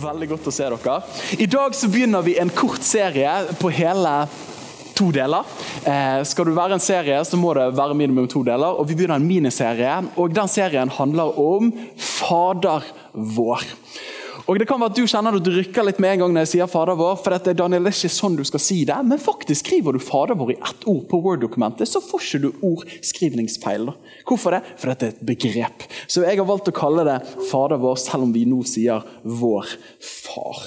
Veldig, godt å se dere. I dag så begynner vi en kort serie på hele to deler. Eh, skal du være en serie, så må det være minimum to deler. og Vi begynner en miniserie, og den serien handler om Fader vår. Og det kan være at Du kjenner at du rykker litt med en gang når jeg sier Fader vår. for dette, Daniel, det er ikke sånn du skal si det, Men faktisk skriver du Fader vår i ett ord på Word-dokumentet, så får ikke du ordskrivningsfeil. Hvorfor det? For dette er et begrep. Så jeg har valgt å kalle det Fader vår, selv om vi nå sier Vår Far.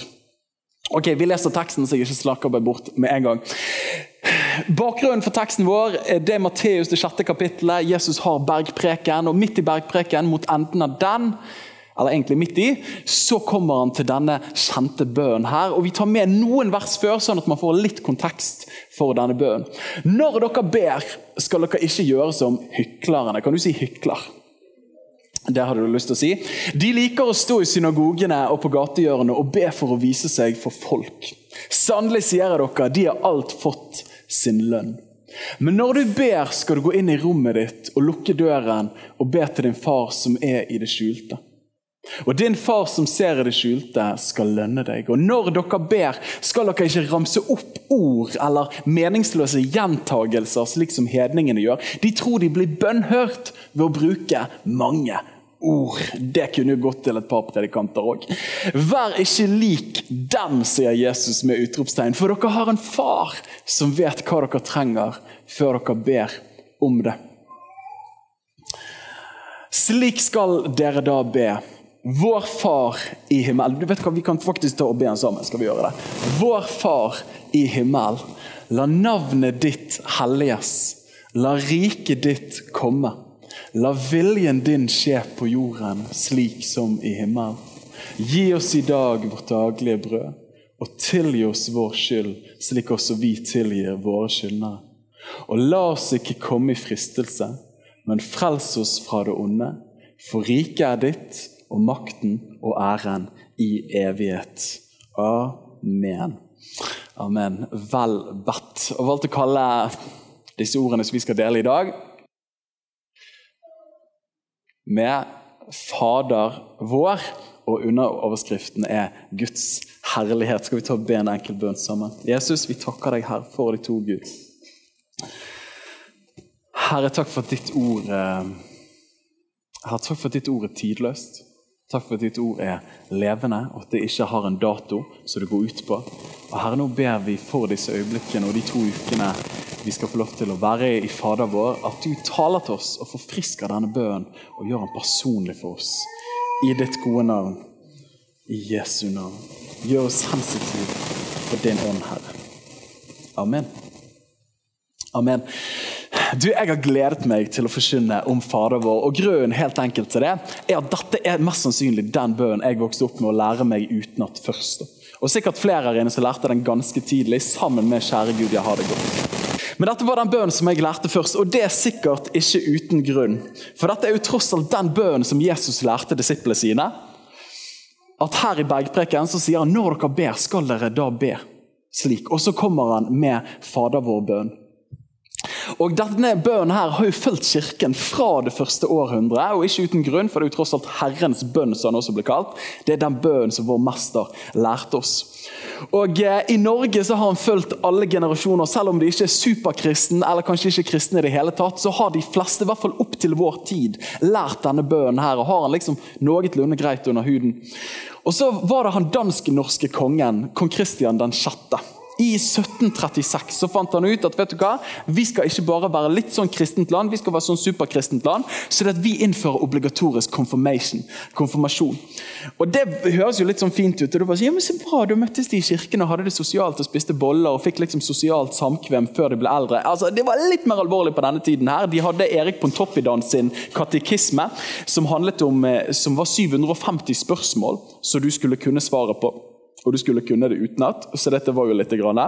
Ok, Vi leser teksten, så jeg ikke slakker meg bort med en gang. Bakgrunnen for teksten vår er det Matteus det sjette kapittelet. Jesus har bergpreken, og midt i bergpreken, mot enden av den, eller egentlig midt i, så kommer han til denne kjente bønnen her. og Vi tar med noen vers før, sånn at man får litt kontekst for denne bønnen. Når dere ber, skal dere ikke gjøre som hyklerne. Kan du si hykler? Det hadde du lyst til å si. De liker å stå i synagogene og på gatehjørnene og be for å vise seg for folk. Sannelig sier jeg dere, de har alt fått sin lønn. Men når du ber, skal du gå inn i rommet ditt og lukke døren og be til din far som er i det skjulte. Og din far som ser i det skjulte, skal lønne deg. Og når dere ber, skal dere ikke ramse opp ord eller meningsløse gjentagelser, slik som hedningene gjør. De tror de blir bønnhørt ved å bruke mange ord. Det kunne jo gått til et par predikanter òg. Vær ikke lik dem, sier Jesus med utropstegn, for dere har en far som vet hva dere trenger, før dere ber om det. Slik skal dere da be. Vår Far i himmelen. Du vet hva, Vi kan faktisk ta og be sammen. skal vi gjøre det. Vår Far i himmelen. La navnet ditt helliges. La riket ditt komme. La viljen din skje på jorden, slik som i himmelen. Gi oss i dag vårt daglige brød, og tilgi oss vår skyld, slik også vi tilgir våre skyldnere. Og la oss ikke komme i fristelse, men frels oss fra det onde. For riket er ditt, og makten og æren i evighet. Amen. Amen. Vel bedt. Og valgte å kalle disse ordene som vi skal dele i dag, med Fader vår, og underoverskriften er Guds herlighet. Skal vi ta og be en enkel bønn sammen? Jesus, vi takker deg, her for de to Gud. Herre, takk for at ditt ord eh, Herre, takk for at ditt ord er tidløst. Takk for at ditt ord er levende, og at det ikke har en dato som det går ut på. Og Herre, nå ber vi for disse øyeblikkene og de to ukene vi skal få lov til å være i Fader vår, at du taler til oss og forfrisker denne bønnen og gjør den personlig for oss. I ditt gode navn. I Jesu navn. Gjør oss sensitive for din ånd, Herre. Amen. Amen. Du, Jeg har gledet meg til å forkynne om Fader vår. og Grunnen helt enkelt til det er at dette er mest sannsynlig den bønnen jeg vokste opp med å lære meg utenat først. Og sikkert flere her inne som lærte den ganske tidlig, sammen med Kjære Gud, jeg har det godt. Men dette var den bønnen som jeg lærte først, og det er sikkert ikke uten grunn. For dette er jo tross alt den bønnen som Jesus lærte disiplene sine. At her i bergpreken så sier han når dere ber, skal dere da be slik. Og så kommer han med Fader vår-bønn. Og Denne bønnen her har jo fulgt kirken fra det første århundret, og ikke uten grunn, for det er jo tross alt Herrens bønn, som han også ble kalt. Det er den bønnen som vår mester lærte oss. Og eh, I Norge så har han fulgt alle generasjoner, selv om de ikke er superkristen, eller kanskje ikke kristne i det hele tatt, så har de fleste, i hvert fall opp til vår tid, lært denne bønnen her, og har han liksom noenlunde greit under huden. Og så var det han dansk-norske kongen, kong Kristian den 6. I 1736 så fant han ut at vet du hva, vi skal ikke bare være litt sånn kristent land, vi skal være sånn superkristent land, så det at vi innfører obligatorisk konfirmasjon. Og Det høres jo litt sånn fint ut. og du bare sier, ja, men så bra, Du møttes de i kirken og hadde det sosialt og spiste boller og fikk liksom sosialt samkvem før de ble eldre. Altså, Det var litt mer alvorlig på denne tiden. her. De hadde Erik Pontoppidan sin katekisme, som om, som var 750 spørsmål som du skulle kunne svare på. Og du skulle kunne det utenat. Så dette var jo litt grann.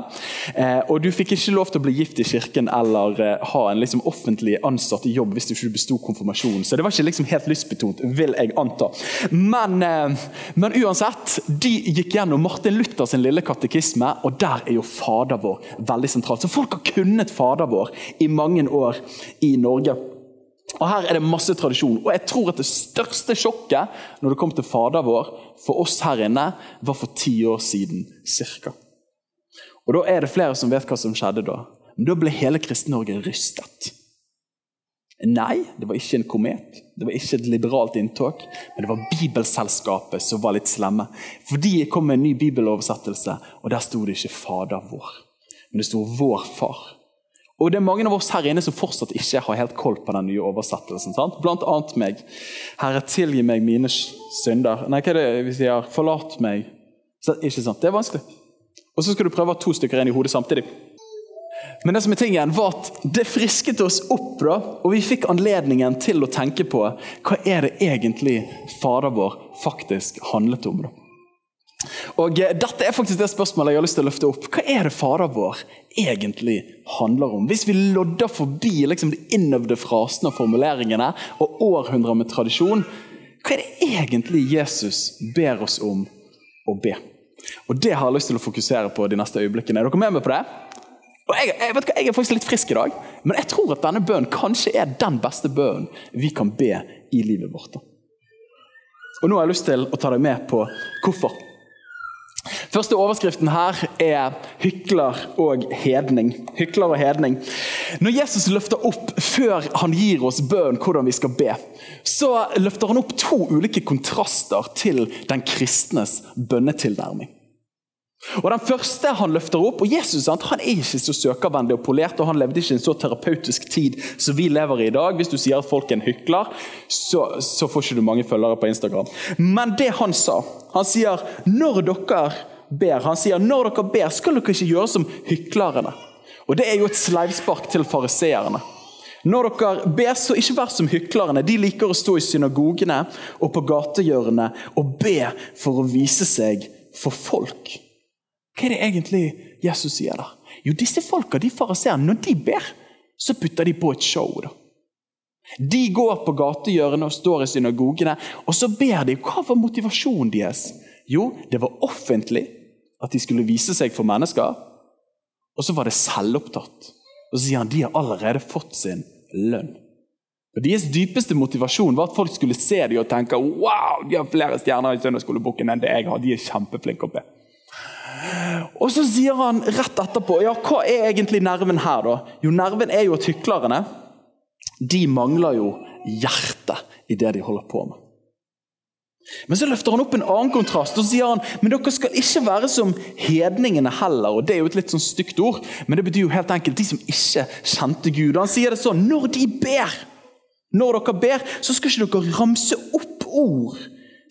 Eh, og du fikk ikke lov til å bli gift i kirken eller eh, ha en liksom, offentlig ansatt jobb hvis du ikke besto konfirmasjonen. Så det var ikke liksom helt lystbetont, vil jeg anta. Men, eh, men, uansett, de gikk gjennom Martin Luthers lille katekisme, og der er jo Fader vår veldig sentralt. Så folk har kunnet Fader vår i mange år i Norge. Og Her er det masse tradisjon. Og jeg tror at det største sjokket når det kom til Fader vår for oss her inne, var for ti år siden cirka. Og Da er det flere som vet hva som skjedde da. Men Da ble hele Kristen-Norge rystet. Nei, det var ikke en komet, det var ikke et liberalt inntog, men det var Bibelselskapet som var litt slemme. For de kom med en ny bibeloversettelse, og der sto det ikke 'Fader vår', men det sto 'Vår Far'. Og det er mange av oss her inne som fortsatt ikke har helt koll på den nye oversettelsen. sant? Blant annet meg. Herre, tilgi meg mine synder. Nei, hva er det vi sier? Forlat meg. Så, ikke sant? Det er vanskelig. Og så skal du prøve å ha to stykker inn i hodet samtidig. Men det som er tingen var at det frisket oss opp, da, og vi fikk anledningen til å tenke på hva er det egentlig Fader vår faktisk handlet om. da. Og eh, Dette er faktisk det spørsmålet jeg har lyst til å løfte opp. Hva er det Fader vår egentlig handler om? Hvis vi lodder forbi liksom, de innøvde frasene og formuleringene og århundrer med tradisjon, hva er det egentlig Jesus ber oss om å be? Og Det har jeg lyst til å fokusere på de neste øyeblikkene. Er dere med meg på det? Og jeg, jeg, vet hva, jeg er faktisk litt frisk i dag, men jeg tror at denne bønnen kanskje er den beste bønnen vi kan be i livet vårt. Og Nå har jeg lyst til å ta deg med på hvorfor. Første overskriften her er 'hykler og hedning'. Hykler og hedning. Når Jesus løfter opp før han gir oss bønn hvordan vi skal be, så løfter han opp to ulike kontraster til den kristnes bønnetilnærming. Og Den første han løfter opp, og Jesus han er ikke så søkervennlig og polert, og han levde ikke i en så terapeutisk tid som vi lever i i dag. Hvis du sier at folk er en hykler, så, så får ikke du mange følgere på Instagram. Men det han sa Han sier når dere ber, han sier når dere ber, skal dere ikke gjøre som hyklerne. Og Det er jo et sleivspark til fariseerne. Når dere ber, så ikke vær som hyklerne. De liker å stå i synagogene og på gatehjørnene og be for å vise seg for folk. Hva er det egentlig Jesus sier da? Jo, disse folka, de fariseerne, når de ber, så putter de på et show. da. De går på gatehjørnet og står i synagogene, og så ber de. Hva var motivasjonen deres? Jo, det var offentlig at de skulle vise seg for mennesker. Og så var det selvopptatt. Og så sier han de har allerede fått sin lønn. Og Deres dypeste motivasjon var at folk skulle se dem og tenke wow, de har flere stjerner i søndagsskolebukken enn det jeg har. De er kjempeflinke å be. Og så sier han rett etterpå ja, hva er egentlig nerven her. da? Jo, Nerven er jo at hyklerne de mangler jo hjerte i det de holder på med. Men så løfter han opp en annen kontrast og sier han, men dere skal ikke være som hedningene heller. og Det er jo et litt sånn stygt ord, men det betyr jo helt enkelt de som ikke kjente Gud. Han sier det sånn når de ber, når dere ber, så skal ikke dere ramse opp ord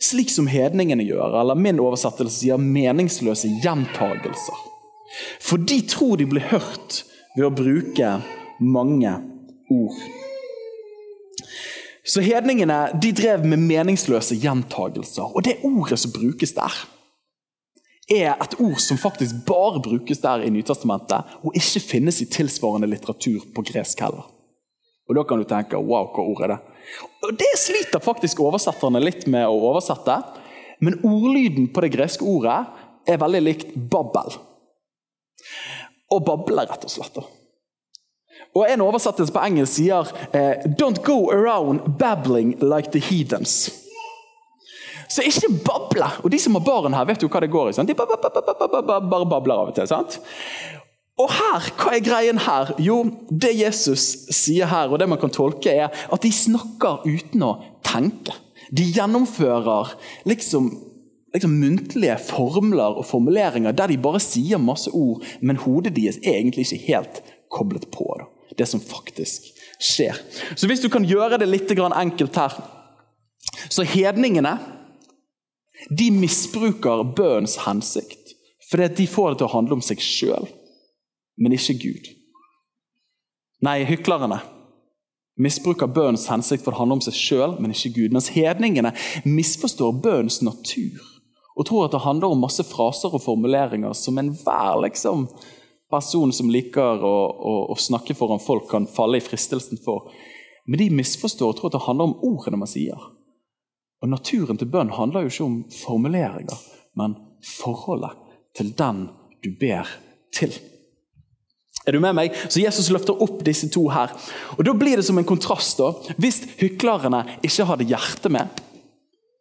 slik som hedningene gjør, eller min oversettelse sier meningsløse gjentagelser. For de tror de blir hørt ved å bruke mange ord. Så Hedningene de drev med meningsløse gjentagelser. Og det ordet som brukes der, er et ord som faktisk bare brukes der i Nytestamentet, og ikke finnes i tilsvarende litteratur på gresk heller. Og Da kan du tenke wow, hva ord er det? Og Det sliter faktisk oversetterne litt med å oversette. Men ordlyden på det greske ordet er veldig likt babbel. Å bable, rett og slett. Og En oversettelse på engelsk sier eh, 'Don't go around babbling like the heathens'. Så ikke bable. Og de som har barn her, vet jo hva det går i. Sant? De bare, babler av og til. sant? Og her, Hva er greien her? Jo, det Jesus sier her, og det man kan tolke, er at de snakker uten å tenke. De gjennomfører liksom, liksom muntlige formler og formuleringer der de bare sier masse ord, men hodet deres er egentlig ikke helt koblet på da, det som faktisk skjer. Så hvis du kan gjøre det litt enkelt her Så hedningene de misbruker bønns hensikt fordi de får det til å handle om seg sjøl men ikke Gud. Nei, hyklerne misbruker bønnens hensikt for det handler om seg sjøl, men ikke Gud. Mens hedningene misforstår bønnens natur og tror at det handler om masse fraser og formuleringer som enhver liksom, person som liker å, å, å, snakke foran folk, kan falle i fristelsen for. Men de misforstår og tror at det handler om ordene man sier. Og Naturen til bønn handler jo ikke om formuleringer, men forholdet til den du ber til. Er du med meg? Så Jesus løfter opp disse to her. Og Da blir det som en kontrast. da. Hvis hyklerne ikke hadde hjertet med,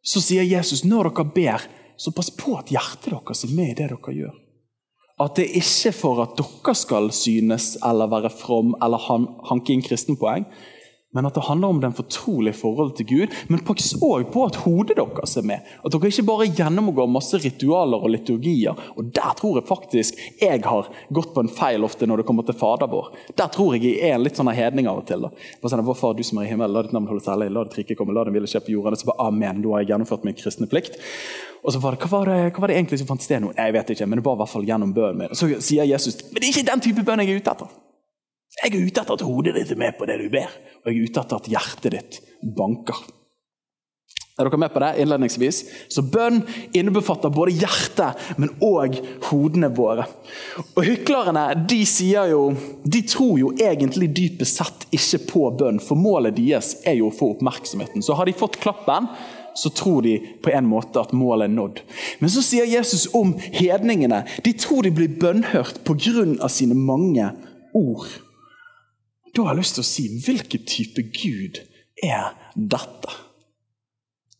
så sier Jesus når dere ber, så pass på at hjertet deres er med i det dere gjør. At det ikke er for at dere skal synes eller være from eller hanke inn kristenpoeng, men at det handler om den fortrolige forholdet til Gud. Men pass òg på at hodet deres er med. At dere ikke bare gjennomgår masse ritualer og liturgier. Og Der tror jeg faktisk jeg har gått på en feil ofte når det kommer til Fader vår. Der tror jeg jeg er en litt sånn hedning av og til. da. Sånn, Vår Far, du som er i himmelen, la ditt navn holdes hellig, la ditt rike komme, la din ville skje på jorden. Så bare amen, da har jeg gjennomført min kristne plikt. Og så var det, hva var det, hva var det egentlig som fant sted nå? Jeg vet ikke, men det var i hvert fall gjennom bønnen min. Og så sier Jesus men det er ikke den type bønn jeg er ute etter. Jeg er ute etter at hodet ditt er med på det du ber, og jeg er ute etter at hjertet ditt banker. Er dere med på det innledningsvis? Så Bønn innebefatter både hjertet, men òg hodene våre. Og Hyklerne de jo, de tror jo egentlig dypest sett ikke på bønn, for målet deres er jo å få oppmerksomheten. Så har de fått klappen, så tror de på en måte at målet er nådd. Men så sier Jesus om hedningene. De tror de blir bønnhørt pga. sine mange ord. Da har jeg lyst til å si hvilken type Gud er dette?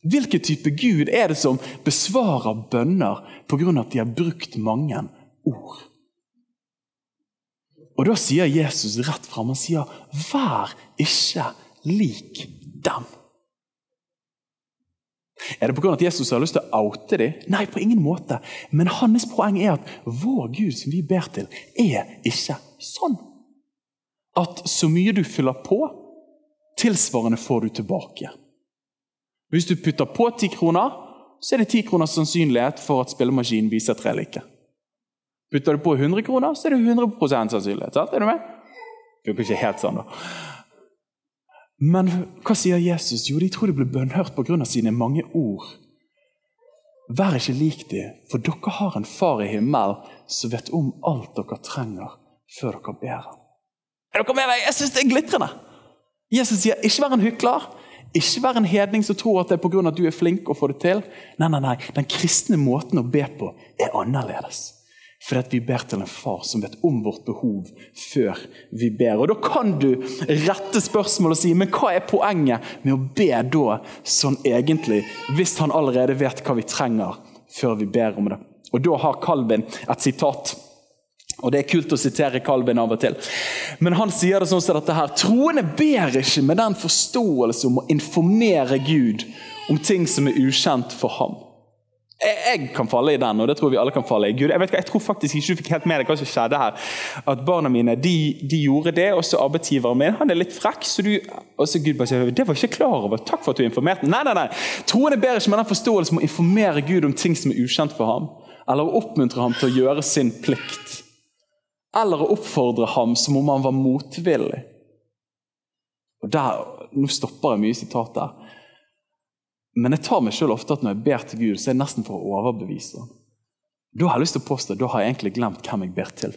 Hvilken type Gud er det som besvarer bønner pga. at de har brukt mange ord? Og Da sier Jesus rett fram og sier 'vær ikke lik dem'. Er det pga. at Jesus har lyst til å oute dem? Nei, på ingen måte. Men hans poeng er at vår Gud som vi ber til, er ikke sånn at så mye du fyller på, tilsvarende får du tilbake. Hvis du putter på ti kroner, så er det ti kroners sannsynlighet for at spillemaskinen viser tre like. Putter du på 100 kroner, så er det 100 sannsynlighet. Sant? Er du med? Det er ikke helt sånn, da. Men hva sier Jesus? Jo, de tror de blir bønnhørt pga. sine mange ord. Vær ikke lik dem, for dere har en far i himmelen som vet om alt dere trenger, før dere ber ham. Er dere med meg? Jeg syns det er glitrende! Jesus sier ikke vær en hykler. Ikke vær en hedning som tror at det er pga. at du er flink og får det til. Nei, nei, nei. Den kristne måten å be på er annerledes. Fordi vi ber til en far som vet om vårt behov før vi ber. Og Da kan du rette spørsmål og si men hva er poenget med å be da sånn egentlig, hvis han allerede vet hva vi trenger før vi ber om det. Og Da har Calvin et sitat og Det er kult å sitere Calvin av og til. Men han sier det sånn som dette her. Troende ber ikke med den forståelse om å informere Gud om ting som er ukjent for ham. Jeg, kan falle i den, og det tror vi alle kan falle i. Gud, jeg, vet, jeg tror faktisk ikke du fikk helt med deg hva som skjedde her. At Barna mine de, de gjorde det, og så arbeidsgiveren min han er litt frekk. så du, og så Gud bare sier, det var ikke klar over. Takk for at du informerte. Nei, nei, nei. Troende ber ikke med den forståelse om å informere Gud om ting som er ukjent for ham. Eller å oppmuntre ham til å gjøre sin plikt eller å oppfordre ham som om han var motvillig. Og der, Nå stopper jeg mye sitat der. Men jeg tar meg selv ofte at når jeg ber til Gud, så er det nesten for å overbevise ham. Da har jeg lyst til å påstå, da har jeg egentlig glemt hvem jeg ber til.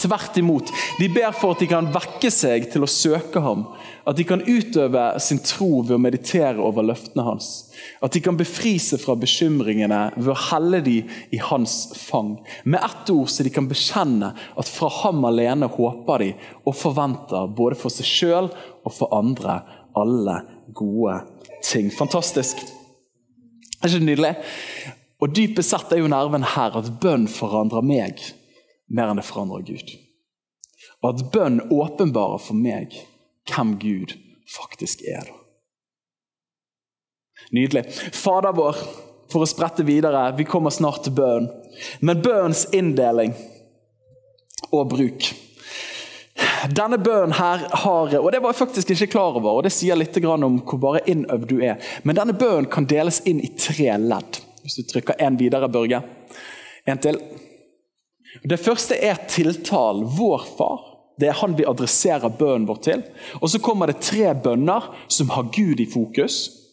Tvert imot. De ber for at de kan vekke seg til å søke ham. At de kan utøve sin tro ved å meditere over løftene hans. At de kan befri seg fra bekymringene ved å helle dem i hans fang. Med ett ord så de kan bekjenne at fra ham alene håper de og forventer både for seg sjøl og for andre alle gode ting. Fantastisk. Er ikke det nydelig? Og Dypest sett er jo nerven her at bønn forandrer meg mer enn det forandrer Gud. Og at bønn åpenbarer for meg hvem Gud faktisk er. Nydelig. Fader vår, for å sprette videre, vi kommer snart til bønn. Men bønns inndeling og bruk. Denne bønnen her har Og det var jeg faktisk ikke klar over, og det sier litt om hvor bare innøvd du er. Men denne bønnen kan deles inn i tre ledd. Hvis du trykker én videre, Børge. En til. Det første er tiltalen 'vår far'. Det er han vi adresserer bønnen vår til. Og Så kommer det tre bønner som har Gud i fokus.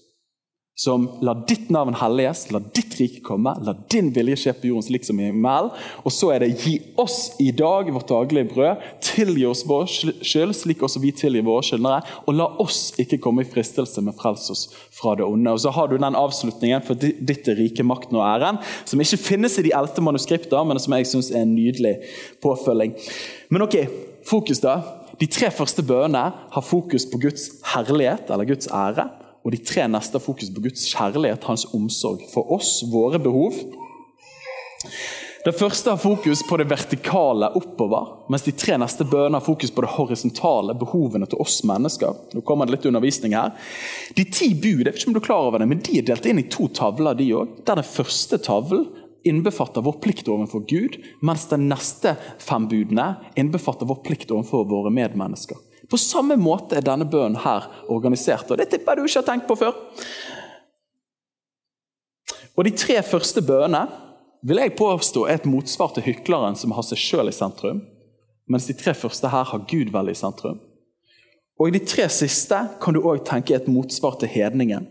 Som la ditt navn helliges, la ditt rike komme, la din vilje skje på jorden slik som i himmelen. Og så er det gi oss i dag vårt daglige brød, tilgi oss vår skyld, slik også vi tilgir våre skyldnere, og la oss ikke komme i fristelse, men frels oss fra det onde. Og så har du den avslutningen for ditt rike, makten og æren, som ikke finnes i de eldste manuskripter, men som jeg syns er en nydelig påfølging. Men ok, fokus da. De tre første bønnene har fokus på Guds herlighet, eller Guds ære. Og de tre neste har fokus på Guds kjærlighet, hans omsorg for oss, våre behov. Det første har fokus på det vertikale oppover, mens de tre neste bønene har fokus på det horisontale, behovene til oss mennesker. Nå kommer det litt undervisning her. De ti bud jeg vet ikke om du er klar over det, men de er delt inn i to tavler. de også, Der den første tavlen innbefatter vår plikt overfor Gud, mens de neste fem budene innbefatter vår plikt overfor våre medmennesker. På samme måte er denne bønnen her organisert. og Det tipper jeg du ikke har tenkt på før. Og De tre første bønnene vil jeg påstå er et motsvar til hykleren som har seg sjøl i sentrum, mens de tre første her har Gud vel i sentrum. Og i de tre siste kan du òg tenke et motsvar til hedningen,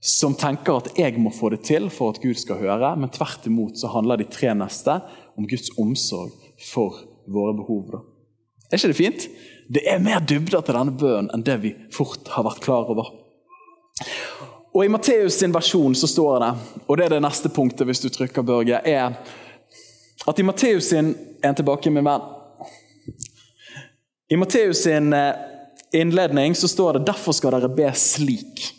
som tenker at jeg må få det til for at Gud skal høre, men tvert imot så handler de tre neste om Guds omsorg for våre behov. Er ikke det fint? Det er mer dybder til denne bønnen enn det vi fort har vært klar over. Og I Matteus sin versjon så står det, og det er det neste punktet hvis du trykker Børge, er at i Matteus sin En tilbake, min venn. I Matteus sin eh, innledning så står det 'derfor skal dere be slik'.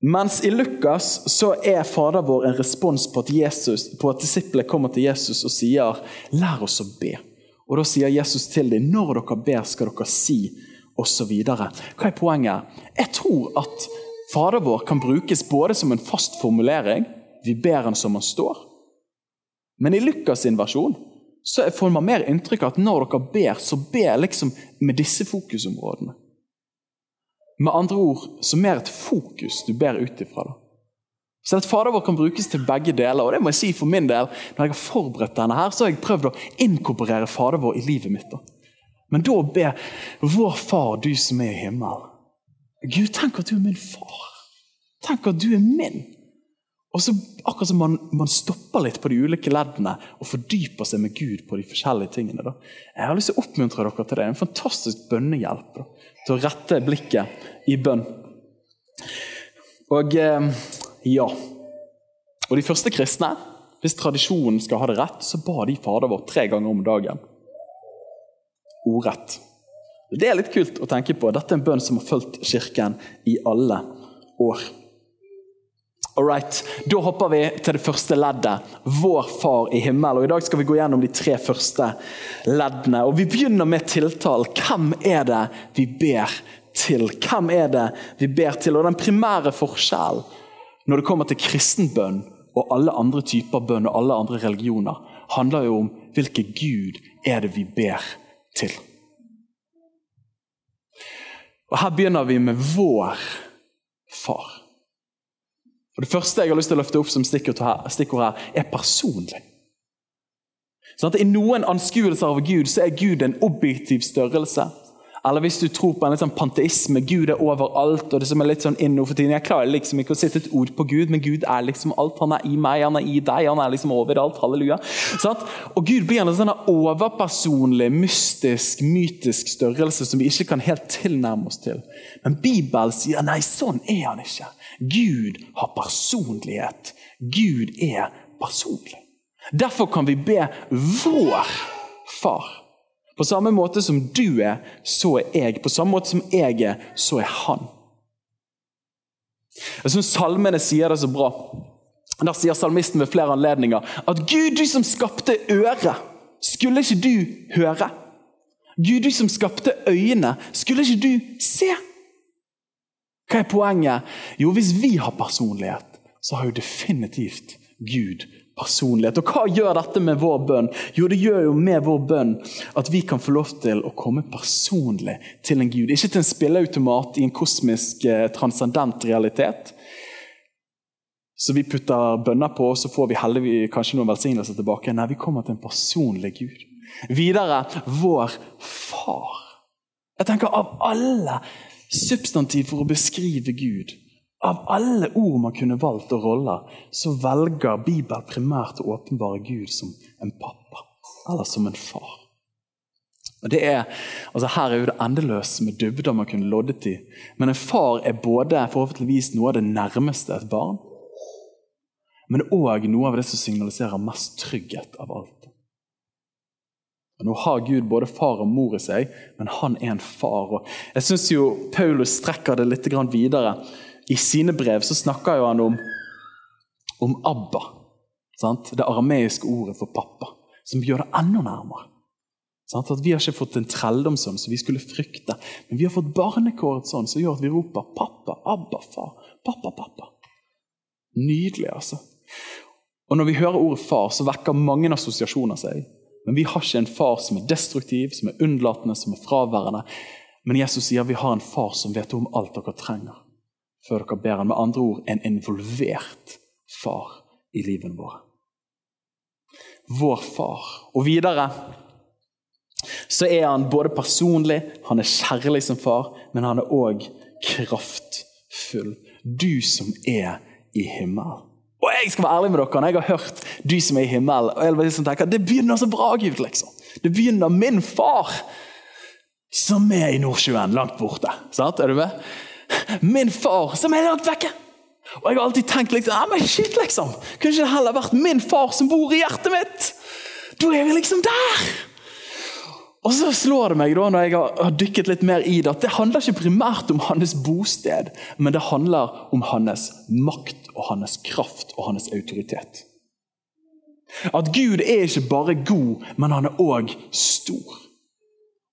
Mens i Lukas så er Fader vår en respons på at, Jesus, på at disiplet kommer til Jesus og sier 'lær oss å be'. Og Da sier Jesus til dem når dere ber, skal dere si osv. Hva er poenget? Jeg tror at Fader vår kan brukes både som en fast formulering, vi ber han som han står, men i Lukas' sin versjon så får man mer inntrykk av at når dere ber, så ber liksom med disse fokusområdene. Med andre ord så mer et fokus du ber ut ifra. Så at Fader vår kan brukes til begge deler. og det må jeg si for min del, Når jeg har forberedt denne, her, så har jeg prøvd å inkorporere Fader vår i livet mitt. Men da be Vår Far, du som er i himmelen. Gud, tenk at du er min far. Tenk at du er min. Og så Akkurat som man, man, stopper litt på de ulike leddene og fordyper seg med Gud på de forskjellige tingene. Da. Jeg har lyst til å oppmuntre dere til det. En fantastisk bønnehjelp da, til å rette blikket i bønn. Og... Eh, ja. Og De første kristne, hvis tradisjonen skal ha det rett, så ba de Fader vår tre ganger om dagen. Ordrett. Det er litt kult å tenke på. Dette er en bønn som har fulgt Kirken i alle år. Alright, Da hopper vi til det første leddet. Vår Far i himmel. Og I dag skal vi gå gjennom de tre første leddene. Og Vi begynner med tiltalen. Hvem er det vi ber til? Hvem er det vi ber til? Og Den primære forskjellen når det kommer til kristenbønn og alle andre typer bønn og alle andre religioner, handler jo om hvilken Gud er det vi ber til. Og Her begynner vi med vår far. Og Det første jeg har lyst til å løfte opp som stikkord her, er personlig. Sånn at I noen anskuelser av Gud så er Gud en objektiv størrelse. Eller hvis du tror på en litt sånn panteisme, Gud er overalt. og det som er litt sånn inno for tiden. Jeg klarer liksom ikke å sette et ord på Gud, men Gud er liksom alt. Han er i meg, han er i deg, han er liksom overalt. Halleluja. Sånn? Og Gud blir en sånn overpersonlig, mystisk, mytisk størrelse som vi ikke kan helt tilnærme oss til. Men Bibelen sier nei, sånn er han ikke. Gud har personlighet. Gud er personlig. Derfor kan vi be vår far. På samme måte som du er, så er jeg. På samme måte som jeg er, så er han. Jeg synes Salmene sier det så bra. Der sier salmisten ved flere anledninger at Gud, du som skapte øret, skulle ikke du høre? Gud, du som skapte øyne, skulle ikke du se? Hva er poenget? Jo, hvis vi har personlighet, så har jo definitivt Gud personlighet. Og Hva gjør dette med vår bønn? Jo, det gjør jo med vår bønn at vi kan få lov til å komme personlig til en Gud. Ikke til en spilleautomat i en kosmisk eh, transcendent realitet. Så vi putter bønner på, og så får vi heldigvis kanskje noen velsignelser tilbake. Nei, vi kommer til en personlig Gud. Videre vår far. Jeg tenker Av alle substantiv for å beskrive Gud Av alle ord man kunne valgt og roller, så velger Bibelen primært å åpenbare Gud som en pappa, eller som en far. Og det er, altså Her er jo det endeløse med dybder man kunne loddet i. Men en far er både forhåpentligvis noe av det nærmeste et barn, men òg noe av det som signaliserer mest trygghet av alt. Og Nå har Gud både far og mor i seg, men han er en far. Og jeg synes jo Paulus strekker det litt videre. I sine brev så snakker jo han om, om Abba. Sant? Det arameiske ordet for pappa, som gjør det enda nærmere. Sant? At Vi har ikke fått en trelldomsånd som vi skulle frykte, men vi har fått barnekåret sånn som gjør at vi roper 'pappa', 'abba', 'far', 'pappa', 'pappa'. Nydelig, altså. Og Når vi hører ordet far, så vekker mange assosiasjoner seg. Men vi har ikke en far som er destruktiv, som er unnlatende, som er fraværende. Men Jesus sier vi har en far som vet om alt dere trenger, før dere ber han. Med andre ord en involvert far i livet vårt. Vår far. Og videre så er han både personlig, han er kjærlig som far, men han er òg kraftfull. Du som er i himmelen. Og jeg skal være ærlig med dere, jeg har hørt 'Du som er i himmelen', og jeg liksom tenker, Det begynner så bra, Gud. liksom. Det begynner min far, som er i Nordsjøen, langt borte. Sant? Er du med? Min far, som er langt vekke. Og jeg har alltid tenkt liksom, ja, men shit liksom, kunne ikke det heller vært min far som bor i hjertet mitt? Da er vi liksom der! Og så slår det meg da, når jeg har dykket litt mer i det, at det handler ikke primært om hans bosted, men det handler om hans makt og hans kraft og hans autoritet. At Gud er ikke bare god, men han er òg stor.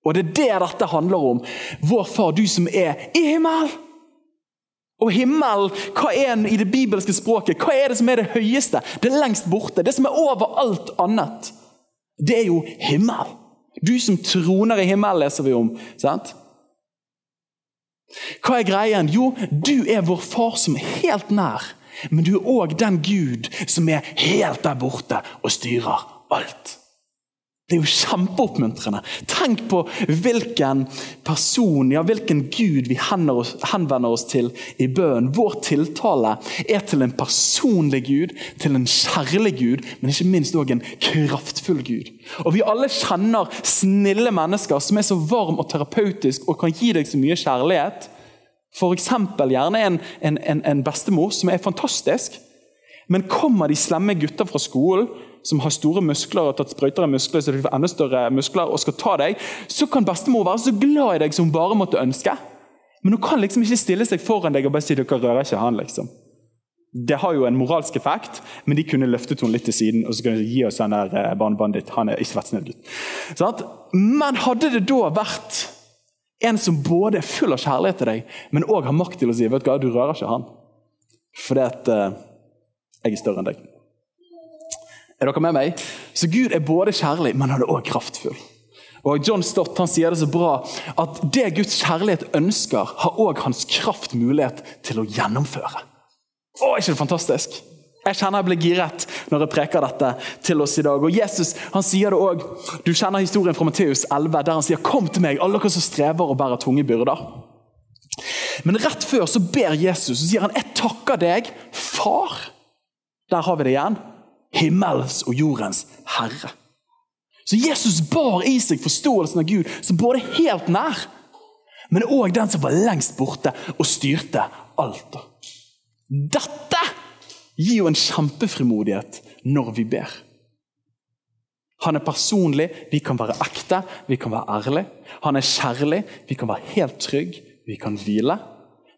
Og det er det dette handler om. Vår Far, du som er i himmelen. Og himmelen, hva er den i det bibelske språket? Hva er det som er det høyeste? Det lengst borte. Det som er over alt annet. Det er jo himmel. Du som troner i himmelen, leser vi om. sant? Hva er greien? Jo, du er vår far som er helt nær. Men du er òg den Gud som er helt der borte og styrer alt. Det er jo kjempeoppmuntrende. Tenk på hvilken person, ja, hvilken Gud vi henvender oss til i bønnen. Vår tiltale er til en personlig Gud, til en kjærlig Gud, men ikke minst òg en kraftfull Gud. Og Vi alle kjenner snille mennesker som er så varm og terapeutisk og kan gi deg så mye kjærlighet F.eks. gjerne en, en, en, bestemor som er fantastisk. Men kommer de slemme gutter fra skolen som har store muskler og har tatt sprøyter av muskler, så de får enda større muskler og skal ta deg, så kan bestemor være så glad i deg som hun bare måtte ønske. Men hun kan liksom ikke stille seg foran deg og bare si dere rører ikke han. liksom. Det har jo en moralsk effekt, men de kunne løftet henne litt til siden og så kunne de gi oss den der barnebandit. barnebarnet ditt. Han er ikke vært snill gutt. Men hadde det da vært en som både er full av kjærlighet til deg, men òg har makt til å si vet du hva, du rører ikke han. Fordi at uh, jeg er større enn deg. Er dere med meg? Så Gud er både kjærlig, men han er òg kraftfull. Og John Stott han sier det så bra at det Guds kjærlighet ønsker, har òg hans kraft mulighet til å gjennomføre. Å, er ikke det fantastisk? Jeg kjenner jeg blir giret når jeg preker dette til oss i dag. Og Jesus han sier det også. Du kjenner historien fra Matteus 11, der han sier 'Kom til meg, alle dere som strever og bærer tunge byrder'. Men rett før så ber Jesus og sier han, 'Jeg takker deg, Far'. Der har vi det igjen. Himmels og jordens Herre. Så Jesus bar i seg forståelsen av Gud som både helt nær, men òg den som var lengst borte og styrte alt. Dette gir jo en kjempefrimodighet når vi ber. Han er personlig, vi kan være ekte, vi kan være ærlig. Han er kjærlig, vi kan være helt trygg, vi kan hvile.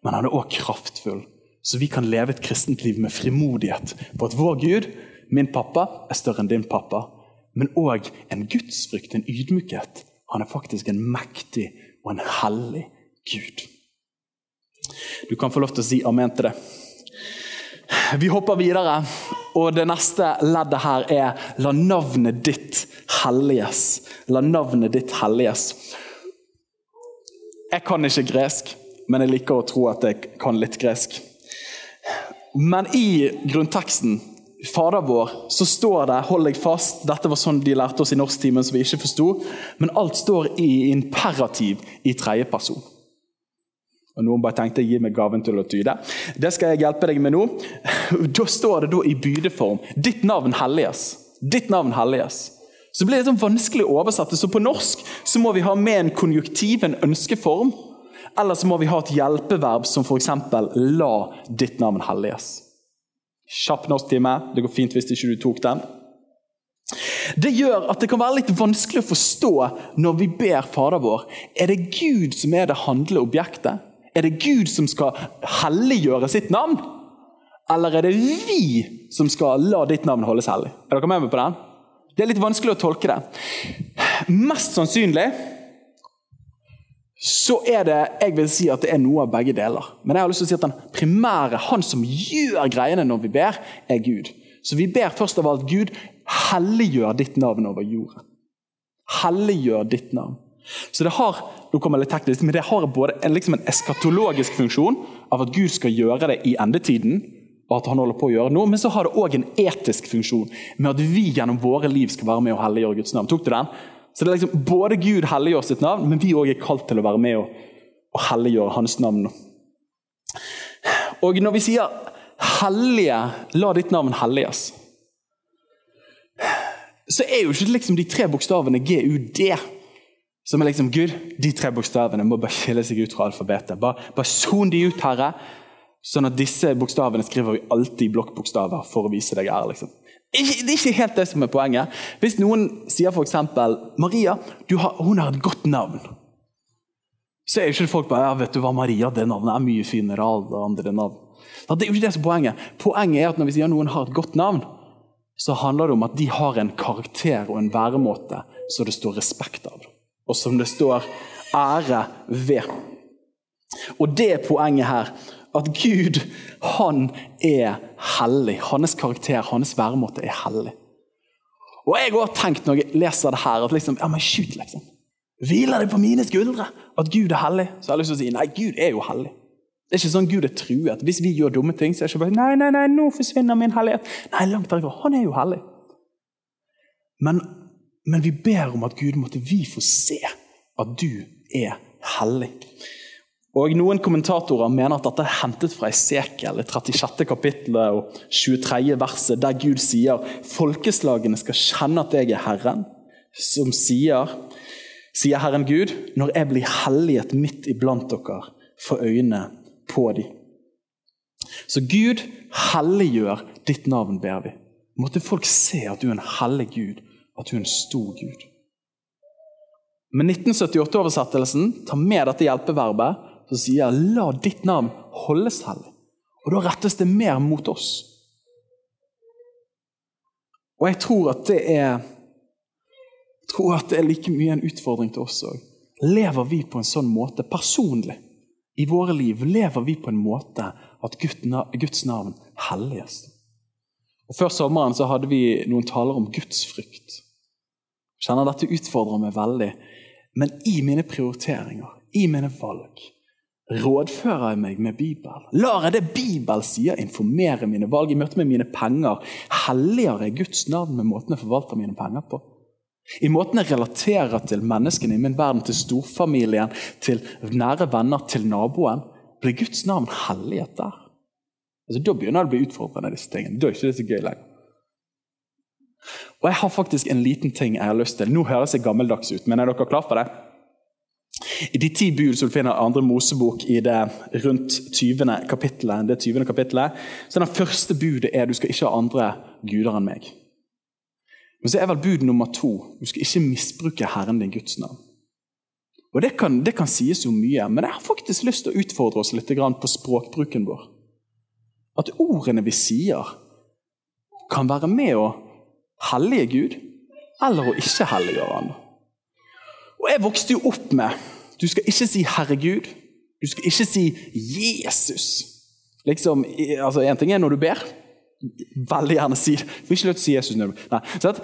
Men han er òg kraftfull, så vi kan leve et kristent liv med frimodighet på at vår Gud, min pappa, er større enn din pappa. Men òg en gudsfrykt, en ydmykhet. Han er faktisk en mektig og en hellig Gud. Du kan få lov til å si amen til det. Vi hopper videre, og det neste leddet her er 'la navnet ditt helliges'. La navnet ditt helliges. Jeg kan ikke gresk, men jeg liker å tro at jeg kan litt gresk. Men i grunnteksten, Fader vår, så står det hold deg fast, Dette var sånn de lærte oss i norsktimen som vi ikke forsto. Men alt står i imperativ i tredjeperson. Og Noen bare tenkte gi meg gaven til å tyde. Det skal jeg hjelpe deg med nå. Da står det da i bydeform 'Ditt navn helliges'. Ditt navn helliges. Så blir det sånn vanskelig å oversette. Så på norsk så må vi ha med en konjunktiv, en ønskeform. Eller så må vi ha et hjelpeverb som f.eks.: La ditt navn helliges. Kjapp norsktime. Det går fint hvis ikke du tok den. Det gjør at det kan være litt vanskelig å forstå når vi ber Fader vår. Er det Gud som er det handleobjektet? Er det Gud som skal helliggjøre sitt navn? Eller er det vi som skal la ditt navn holdes hellig? Er dere med meg på den? Det er litt vanskelig å tolke det. Mest sannsynlig så er det jeg vil si at det er noe av begge deler. Men jeg har lyst til å si at den primære, han som gjør greiene når vi ber, er Gud. Så vi ber først av alt Gud, helliggjør ditt navn over jorden. Helliggjør ditt navn. Så det har nå kommer litt teknisk, men det har både en, liksom en eskatologisk funksjon av at Gud skal gjøre det i endetiden, og at han holder på å gjøre noe, men så har det òg en etisk funksjon med at vi gjennom våre liv skal være med og helliggjøre Guds navn. Tok du den? Så det er liksom Både Gud helliggjør sitt navn, men vi òg er kalt til å være med og, og helliggjøre hans navn. Og når vi sier 'hellige, la ditt navn helliges', så er jo ikke liksom de tre bokstavene GUD som er liksom Gud, de tre bokstavene må bare skille seg ut fra alfabetet. Bare, bare son de ut, Herre. Sånn at disse bokstavene skriver vi alltid i blokkbokstaver for å vise deg ære. Liksom. Ikke, det er ikke helt det som er poenget. Hvis noen sier f.eks.: Maria, har, hun har et godt navn. Så er jo ikke folk bare ja, vet du hva, Maria, det navnet er mye finere enn andre navn. Det er jo ikke det som er poenget. Poenget er at når vi sier noen har et godt navn, så handler det om at de har en karakter og en væremåte som det står respekt av. Og som det står ære ved. Og det er poenget her. At Gud, han er hellig. Hans karakter, hans væremåte er hellig. Og jeg har tenkt når jeg leser det her, at liksom, ja, men shoot, liksom. Hviler det på mine skuldre at Gud er hellig? Så jeg har lyst til å si nei, Gud er jo hellig. Det er ikke sånn Gud er truet. Hvis vi gjør dumme ting, så er det ikke bare nei, nei, nei, nå forsvinner min hellighet. Nei, langt derifra. Han er jo hellig. Men, men vi ber om at Gud måtte vi få se at du er hellig. Og Noen kommentatorer mener at dette er hentet fra Esekiel, 36. kapittelet og 23. verset, der Gud sier folkeslagene skal kjenne at jeg er Herren, som sier, sier Herren Gud, når jeg blir helliget midt iblant dere for øynene på dem. Så Gud helliggjør ditt navn, ber vi. Måtte folk se at du er en hellig Gud, at du er en stor Gud. Med 1978-oversettelsen tar med dette hjelpeverbet som sier 'la ditt navn holdes hellig'. Og Da rettes det mer mot oss. Og jeg tror at det er jeg tror at det er like mye en utfordring til oss òg. Lever vi på en sånn måte personlig i våre liv? Lever vi på en måte at Guds navn helliges? Og Før sommeren så hadde vi noen taler om gudsfrykt. Kjenner dette utfordrer meg veldig. Men i mine prioriteringer, i mine valg, rådfører jeg meg med Bibelen. Lar jeg det Bibelen sier, informere mine valg i møte med mine penger? Helliger jeg Guds navn med måten jeg forvalter mine penger på? I måten jeg relaterer til menneskene i min verden, til storfamilien, til nære venner, til naboen? Blir Guds navn helliget der? Altså, da begynner det å bli utfordrende. disse tingene. Da er ikke det så gøy lenger. Og Jeg har faktisk en liten ting jeg har lyst til. Nå høres jeg gammeldags ut, men er dere klar for det? I de ti bud som du finner andre Mosebok i det rundt 20. kapittelet, det 20. kapittelet, så den første budet er du skal ikke ha andre guder enn meg. Men så er vel bud nummer to du skal ikke misbruke Herren din Guds navn. Og Det kan, det kan sies jo mye, men jeg har faktisk lyst til å utfordre oss litt på språkbruken vår. At ordene vi sier, kan være med å hellige Gud eller å ikke hellige han. Og Jeg vokste jo opp med du skal ikke si 'Herregud', du skal ikke si 'Jesus'. Liksom, altså En ting er når du ber. Veldig gjerne si Du ikke lov til å si Jesus Nei, sant?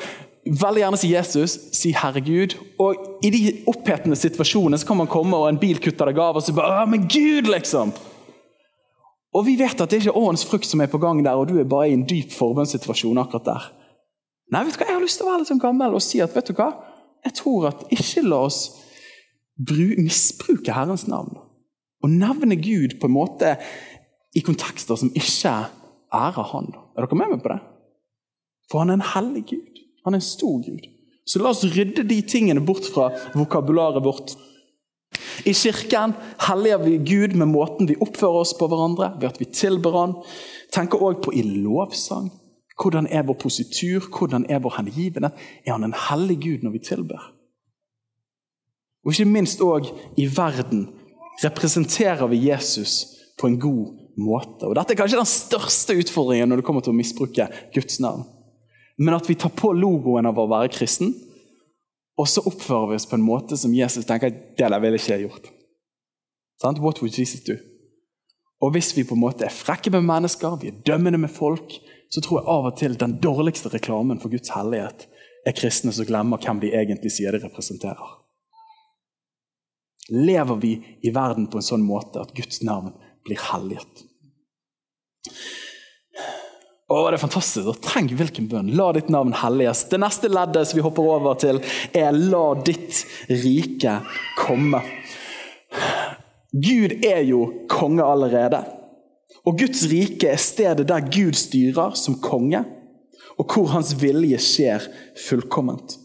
Veldig gjerne si Jesus, si 'Herregud'. Og i de opphetende situasjonene så kan man komme og en bil kutter deg av, og så bare 'Å, men Gud', liksom. Og vi vet at det er ikke årens frukt som er på gang der, og du er bare i en dyp forbundssituasjon akkurat der. Nei, vet du hva? Jeg har lyst til å være litt sånn gammel og si at vet du hva? Jeg tror at ikke la oss misbruke Herrens navn. Og nevne Gud på en måte i kontekster som ikke ærer Han. Er dere med meg på det? For han er en hellig Gud. Han er en stor Gud. Så la oss rydde de tingene bort fra vokabularet vårt. I kirken helliger vi Gud med måten vi oppfører oss på hverandre, ved at vi tilber Han. Tenker òg på i lovsang. Hvordan er vår positur? Hvordan er vår hengivenhet? Er han en hellig Gud når vi tilber? Og ikke minst òg i verden representerer vi Jesus på en god måte. Og Dette er kanskje den største utfordringen når det kommer til å misbruke Guds navn. Men at vi tar på logoen av å være kristen, og så oppfører vi oss på en måte som Jesus tenker det der ville ikke jeg gjort. Sant? What would Jesus do? Og hvis vi på en måte er frekke med mennesker, vi er dømmende med folk, så tror jeg av og til den dårligste reklamen for Guds hellighet er kristne som glemmer hvem de egentlig sier de representerer. Lever vi i verden på en sånn måte at Guds navn blir helliget? å, det er fantastisk. Tenk hvilken bønn. La ditt navn helliges. Det neste leddet som vi hopper over til, er 'la ditt rike komme'. Gud er jo konge allerede. Og Guds rike er stedet der Gud styrer som konge, og hvor hans vilje skjer fullkomment.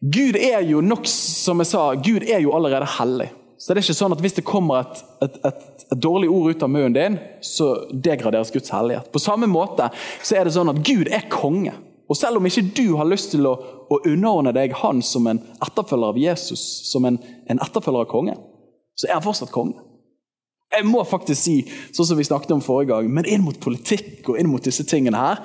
Gud er jo nok, som jeg sa, Gud er jo allerede hellig. Så det er ikke sånn at hvis det kommer et, et, et, et dårlig ord ut av munnen din, så degraderes Guds hellighet. På samme måte så er det sånn at Gud er konge. Og selv om ikke du har lyst til å, å underordne deg han som en etterfølger av Jesus, som en, en etterfølger av konge, så er han fortsatt konge. Jeg må faktisk si, sånn som vi snakket om forrige gang, men inn mot politikk og inn mot disse tingene her,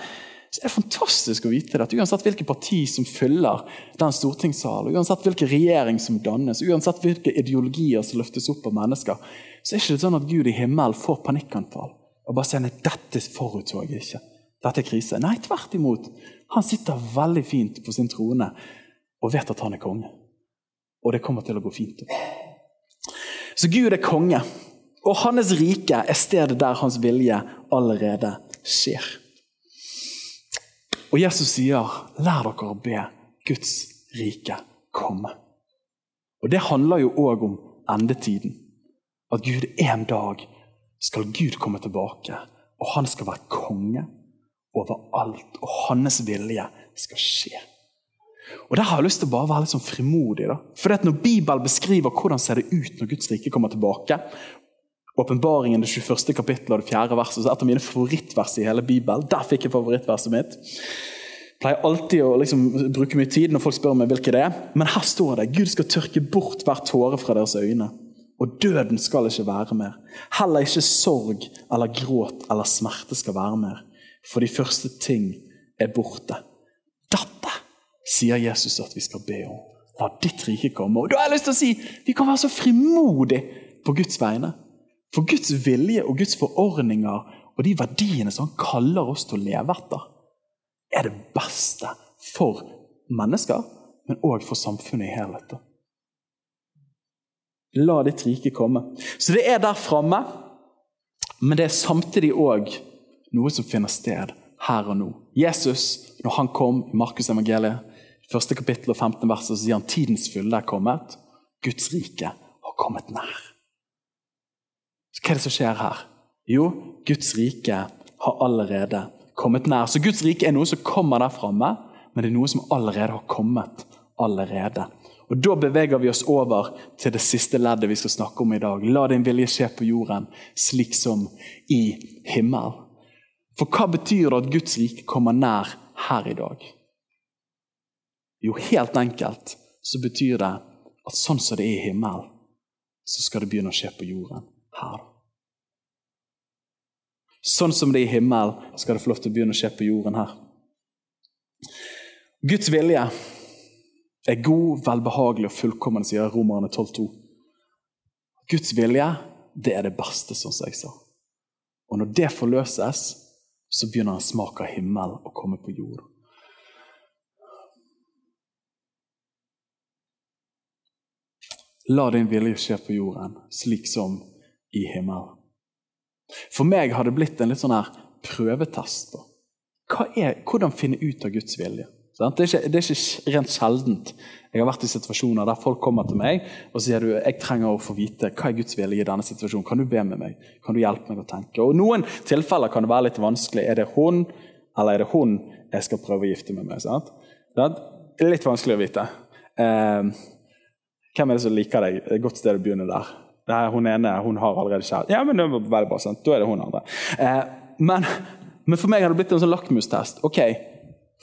så er det fantastisk å vite det, at uansett hvilket parti som fyller den stortingssalen, uansett hvilken regjering som dannes, uansett hvilke ideologier som løftes opp av mennesker, så er det ikke sånn at Gud i himmelen får panikkanfall og bare sier nei, dette forutså jeg ikke. Dette er krise. Nei, tvert imot. Han sitter veldig fint på sin trone og vet at han er konge. Og det kommer til å gå fint. Så Gud er konge, og hans rike er stedet der hans vilje allerede skjer. Og Jesus sier, 'Lær dere å be Guds rike komme'. Og Det handler jo òg om endetiden. At Gud en dag skal Gud komme tilbake, og han skal være konge over alt. Og hans vilje skal skje. Og Der har jeg lyst til å bare være litt sånn frimodig. da. For Når Bibelen beskriver hvordan ser det ut når Guds rike kommer tilbake, Åpenbaringen, det 21. kapittel og det 4. verset, så et av mine favorittvers i hele Bibelen. Der fikk jeg favorittverset mitt. Jeg pleier alltid å liksom bruke mye tid når folk spør meg hvilket det er. Men her står det Gud skal tørke bort hver tåre fra deres øyne. Og døden skal ikke være mer. Heller ikke sorg eller gråt eller smerte skal være mer. For de første ting er borte. Dette sier Jesus at vi skal be om. La ditt rike komme. Og da har jeg lyst til å si vi kan være så frimodige på Guds vegne. For Guds vilje og Guds forordninger og de verdiene som han kaller oss til å leve etter, er det beste for mennesker, men òg for samfunnet i helhet. La ditt rike komme. Så det er der framme, men det er samtidig òg noe som finner sted her og nå. Jesus, når han kom i Markus evangeliet, første kapittel og 15 vers, så sier han tidens fylde er kommet. Guds rike har kommet nær. Hva er det som skjer her? Jo, Guds rike har allerede kommet nær. Så Guds rike er noe som kommer der framme, men det er noe som allerede har kommet. allerede. Og Da beveger vi oss over til det siste leddet vi skal snakke om i dag. La din vilje skje på jorden, slik som i himmel. For hva betyr det at Guds rike kommer nær her i dag? Jo, helt enkelt så betyr det at sånn som det er i himmelen, så skal det begynne å skje på jorden her. Sånn som det er i himmelen, skal det få lov til å begynne å skje på jorden her. Guds vilje er god, velbehagelig og fullkommen, sier Romerne 12,2. Guds vilje, det er det beste, sånn som jeg sa. Og når det forløses, så begynner en smak av himmel å komme på jord. La din vilje skje på jorden, slik som i himmelen. For meg har det blitt en litt sånn her prøvetest. Er, hvordan finne ut av Guds vilje? Det, er ikke, det er ikke rent sjeldent. Jeg har vært i situasjoner der folk kommer til meg og sier du, jeg trenger å få vite hva er Guds vilje i denne situasjonen. Kan du be med meg? Kan du hjelpe meg å tenke? Og Noen tilfeller kan det være litt vanskelig. Er det hun eller er det hun jeg skal prøve å gifte meg med? Sant? Det er litt vanskelig å vite. Eh, hvem er det som liker deg? Det er et godt sted å begynne der. Det er hun ene hun har allerede kjæreste. Ja, men det var veldig bra, sant? Da er det hun andre. Eh, men, men, for meg har det blitt en sånn lakmustest. Ok,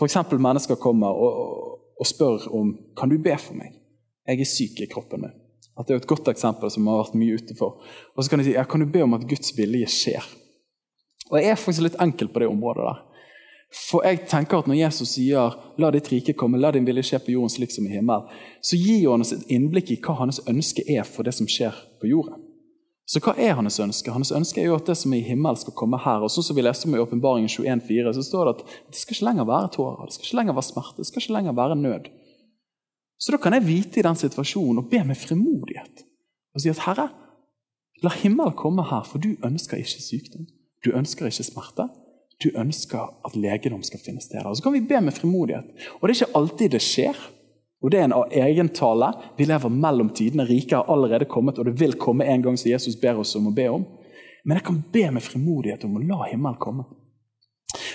F.eks. mennesker kommer og og spør om kan du be for meg. Jeg er syk i kroppen min. At Det er et godt eksempel som har vært mye ute for. Og så kan de si ja, kan du be om at Guds vilje skjer. Og Jeg er faktisk litt enkel på det området. der. For jeg tenker at Når Jesus sier 'la ditt rike komme, la din vilje skje på jorden slik som i himmelen', så gir han oss et innblikk i hva hans ønske er for det som skjer på jorden. Så hva er hans ønske? Hans ønske er jo at det som er i himmelen, skal komme her. Og sånn som vi leste om i Åpenbaringen 21,4, så står det at det skal ikke lenger være tårer, det skal ikke lenger være smerte, det skal ikke lenger være nød. Så da kan jeg vite i den situasjonen og be med frimodighet og si at Herre, la himmelen komme her, for du ønsker ikke sykdom. Du ønsker ikke smerte. Du ønsker at legedom skal finne sted. Og så kan vi be med frimodighet. Og det er ikke alltid det skjer. Og Det er en egen tale. Vi lever mellom tidene. Riket har allerede kommet, og det vil komme en gang som Jesus ber oss om å be om. Men jeg kan be med frimodighet om å la himmelen komme.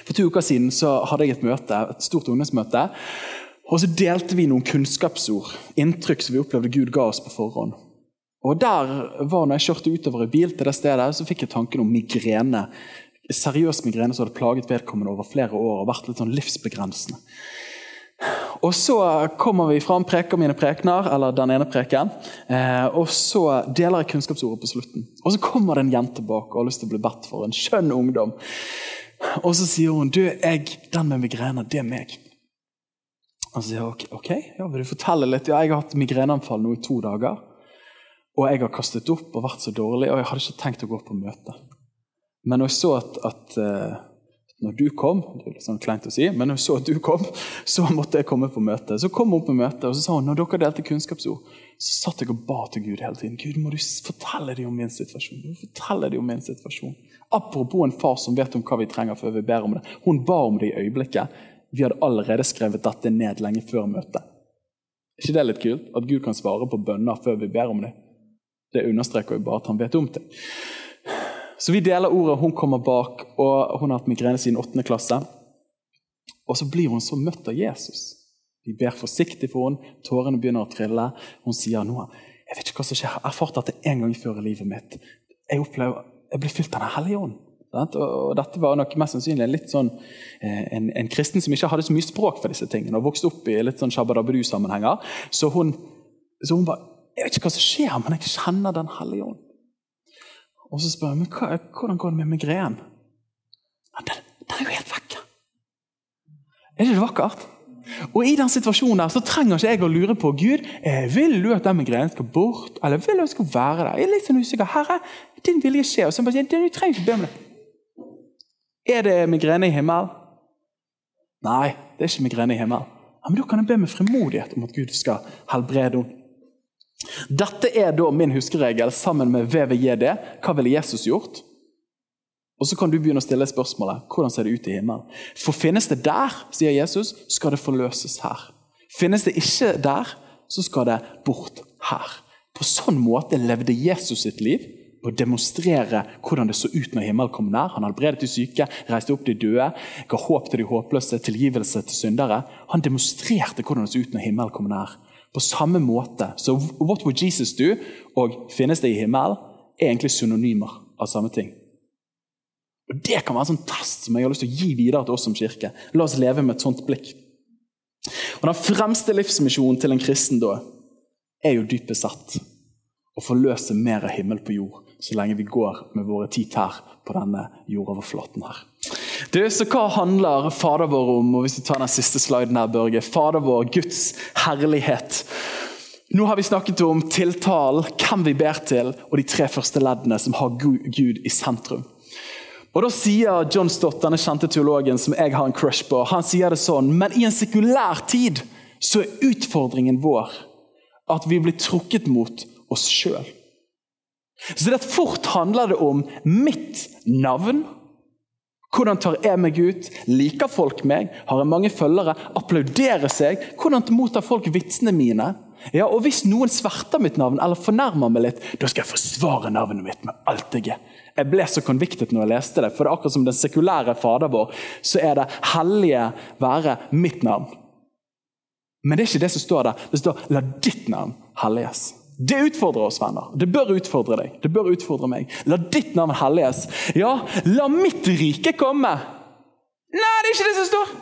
For to uker siden så hadde jeg et møte, et stort ungdomsmøte. Og så delte vi noen kunnskapsord, inntrykk som vi opplevde Gud ga oss på forhånd. Og der var når jeg kjørte utover i bil til det stedet, så fikk jeg tanken om migrene. Seriøs migrene som hadde plaget vedkommende over flere år og vært litt sånn livsbegrensende. Og så kommer vi fram, preker mine prekener, eller den ene preken. Eh, og så deler jeg kunnskapsordet på slutten. Og så kommer det en jente bak og har lyst til å bli bedt for. En skjønn ungdom. Og så sier hun du, jeg, den med migrene, det er meg. Og så sier jeg ok, okay ja, vil du fortelle litt? Ja, jeg har hatt migreneanfall nå i to dager. Og jeg har kastet opp og vært så dårlig, og jeg hadde ikke tenkt å gå på møte. Men når jeg så at, at uh, når du kom, det er litt sånn kleint å si, men når jeg så at du kom, så måtte jeg komme på møte. Så kom hun på møte, og så sa hun når dere delte kunnskapsord, så satt jeg og ba til Gud hele tiden. Gud, må du fortelle dem om min situasjon? Må du fortelle dem om min situasjon? Apropos en far som vet om hva vi trenger før vi ber om det. Hun ba om det i øyeblikket. Vi hadde allerede skrevet dette ned lenge før møtet. Er ikke det litt kult? At Gud kan svare på bønner før vi ber om det. Det understreker jo bare at han vet om ting. Så vi deler ordet, hun kommer bak, og hun har hatt migrene siden 8. klasse. Og så blir hun så møtt av Jesus. Vi ber forsiktig for henne, tårene begynner å trille. Hun sier nå, jeg vet ikke hva som skjer, jeg har erfart dette en gang før i livet mitt. Jeg opplever, jeg blir fylt av Den hellige ånd. Og dette var nok mest sannsynlig litt sånn, eh, en, en, kristen som ikke hadde så mye språk for disse tingene, og vokste opp i litt sånn sammenhenger Så så hun bare Jeg vet ikke hva som skjer, men jeg kjenner Den hellige ånd. Og så spør jeg men hva, hvordan går det med migrenen. Ja, den, den, er jo helt vekk. Er ikke det vakkert? Og I den situasjonen der så trenger ikke jeg å lure på Gud, eh, vil du at den migrenen skal bort, eller vil du at den skal være der. Jeg er litt sånn usikker. Herre, din vilje skjer. Og så bare, du trenger ikke be om det. Er det migrene i himmelen? Nei, det er ikke migrene i himmelen. Ja, men Da kan jeg be med frimodighet om at Gud skal helbrede henne. Dette er da min huskeregel sammen med VVJD. Hva ville Jesus gjort? Og Så kan du begynne å stille spørsmålet hvordan ser det ut i himmelen. For finnes det der, sier Jesus, skal det forløses her. Finnes det ikke der, så skal det bort her. På sånn måte levde Jesus sitt liv å demonstrere hvordan det så ut når himmelen kom nær. Han helbredet de syke, reiste opp de døde, ga håp til de håpløse, tilgivelse til syndere. Han demonstrerte hvordan det så ut når himmelen kom nær på samme måte. Så what would Jesus do og finnes det i himmelen, er egentlig synonymer av samme ting. Og Det kan være en sånn test som jeg har lyst til å gi videre til oss som kirke. La oss leve med et sånt blikk. Og Den fremste livsmisjonen til en kristen da, er jo dypest sett å forløse mer av himmel på jord så lenge vi går med våre ti tær på denne jordoverflaten her. Du, så Hva handler Fader vår om? Og hvis du tar den siste sliden her, Børge. Fader vår, Guds herlighet. Nå har vi snakket om tiltalen, hvem vi ber til, og de tre første leddene som har Gud i sentrum. Og Da sier John Stott, denne kjente teologen som jeg har en crush på, han sier det sånn Men i en sekulær tid så er utfordringen vår at vi blir trukket mot oss sjøl. Så det fort handler det om mitt navn Hvordan tar jeg meg ut? Liker folk meg? Har jeg mange følgere? Applauderer seg? Hvordan mottar folk vitsene mine? Ja, og Hvis noen sverter mitt navn eller fornærmer meg litt, da skal jeg forsvare navnet mitt med alt jeg er. Jeg ble så convicted når jeg leste det, for det er akkurat som den sekulære Fader vår, så er det hellige være mitt navn. Men det er ikke det som står der. Det står 'la ditt navn helliges'. Det utfordrer oss, venner. Det bør utfordre deg. Det bør utfordre meg. La ditt navn helliges. Ja, la mitt rike komme. Nei, det er ikke det som står!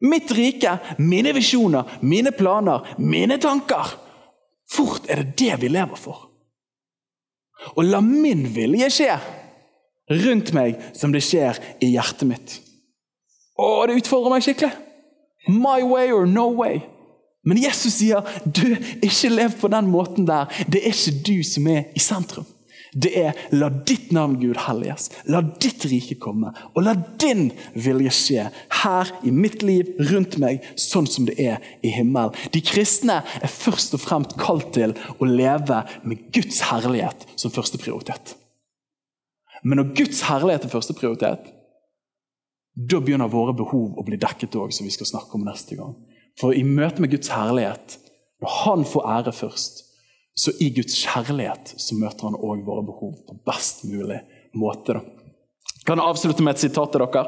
Mitt rike, mine visjoner, mine planer, mine tanker. Fort er det det vi lever for. Og la min vilje skje rundt meg som det skjer i hjertet mitt. Å, det utfordrer meg skikkelig. My way or no way. Men Jesus sier du, ikke lev på den måten der. Det er ikke du som er i sentrum. Det er la ditt navn, Gud, helliges. La ditt rike komme. Og la din vilje skje her i mitt liv, rundt meg, sånn som det er i himmelen. De kristne er først og fremst kalt til å leve med Guds herlighet som første prioritet. Men når Guds herlighet er første prioritet, da begynner våre behov å bli dekket òg, som vi skal snakke om neste gang. For i møte med Guds herlighet, når Han får ære først, så i Guds kjærlighet så møter han òg våre behov på best mulig måte. Da. Kan jeg avslutte med et sitat til dere?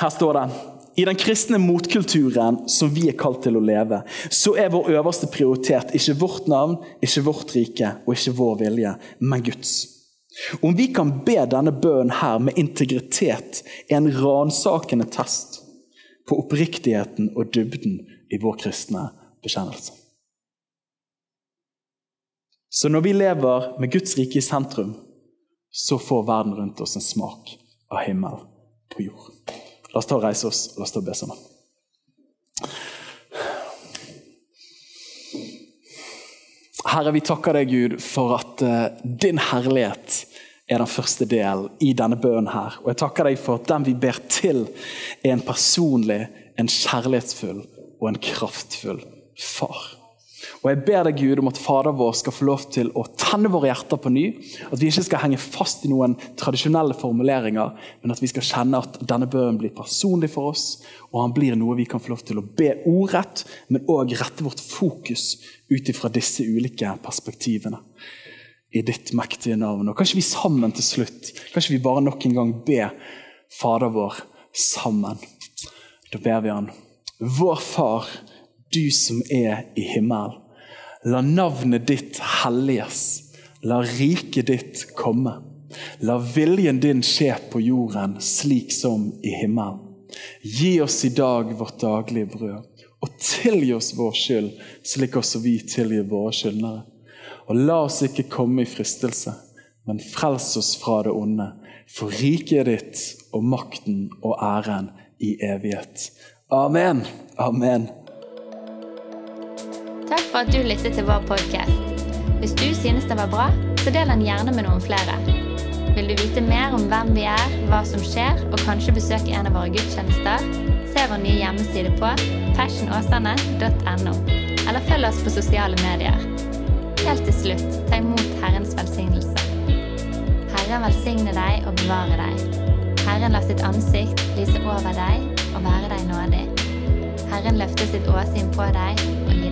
Her står det i den kristne motkulturen som vi er kalt til å leve, så er vår øverste prioritet ikke vårt navn, ikke vårt rike og ikke vår vilje, men Guds. Om vi kan be denne bønnen her med integritet, en ransakende test på oppriktigheten og dybden i vår kristne bekjennelse. Så når vi lever med Guds rike i sentrum, så får verden rundt oss en smak av himmel på jord. La oss ta og reise oss, la oss ta og be sammen. Herre, vi takker deg, Gud, for at uh, din herlighet er den første delen i denne bønnen her. Og jeg takker deg for at den vi ber til, er en personlig, en kjærlighetsfull og en kraftfull far. Og Jeg ber deg Gud om at Fader vår skal få lov til å tenne våre hjerter på ny. At vi ikke skal henge fast i noen tradisjonelle formuleringer, men at vi skal kjenne at denne bønnen blir personlig for oss, og han blir noe vi kan få lov til å be ordrett, men òg rette vårt fokus ut ifra disse ulike perspektivene. I ditt mektige navn. Og Kanskje vi sammen til slutt, kanskje vi bare nok en gang be Fader vår sammen. Da ber vi han. Vår Far, du som er i himmelen. La navnet ditt helliges. La riket ditt komme. La viljen din skje på jorden slik som i himmelen. Gi oss i dag vårt daglige brød, og tilgi oss vår skyld, slik også vi tilgir våre skyldnere. Og la oss ikke komme i fristelse, men frels oss fra det onde. For riket ditt, og makten og æren i evighet. Amen. Amen. Takk for at du lyttet til vår podkast. Hvis du synes det var bra, så del den gjerne med noen flere. Vil du vite mer om hvem vi er, hva som skjer, og kanskje besøke en av våre gudstjenester, se vår nye hjemmeside på passionåsane.no, eller følg oss på sosiale medier. Helt til slutt, ta imot Herrens velsignelse. Herren velsigne deg og bevare deg. Herren la sitt ansikt lyse over deg og være deg nådig. Herren løfte sitt åsyn på deg og gi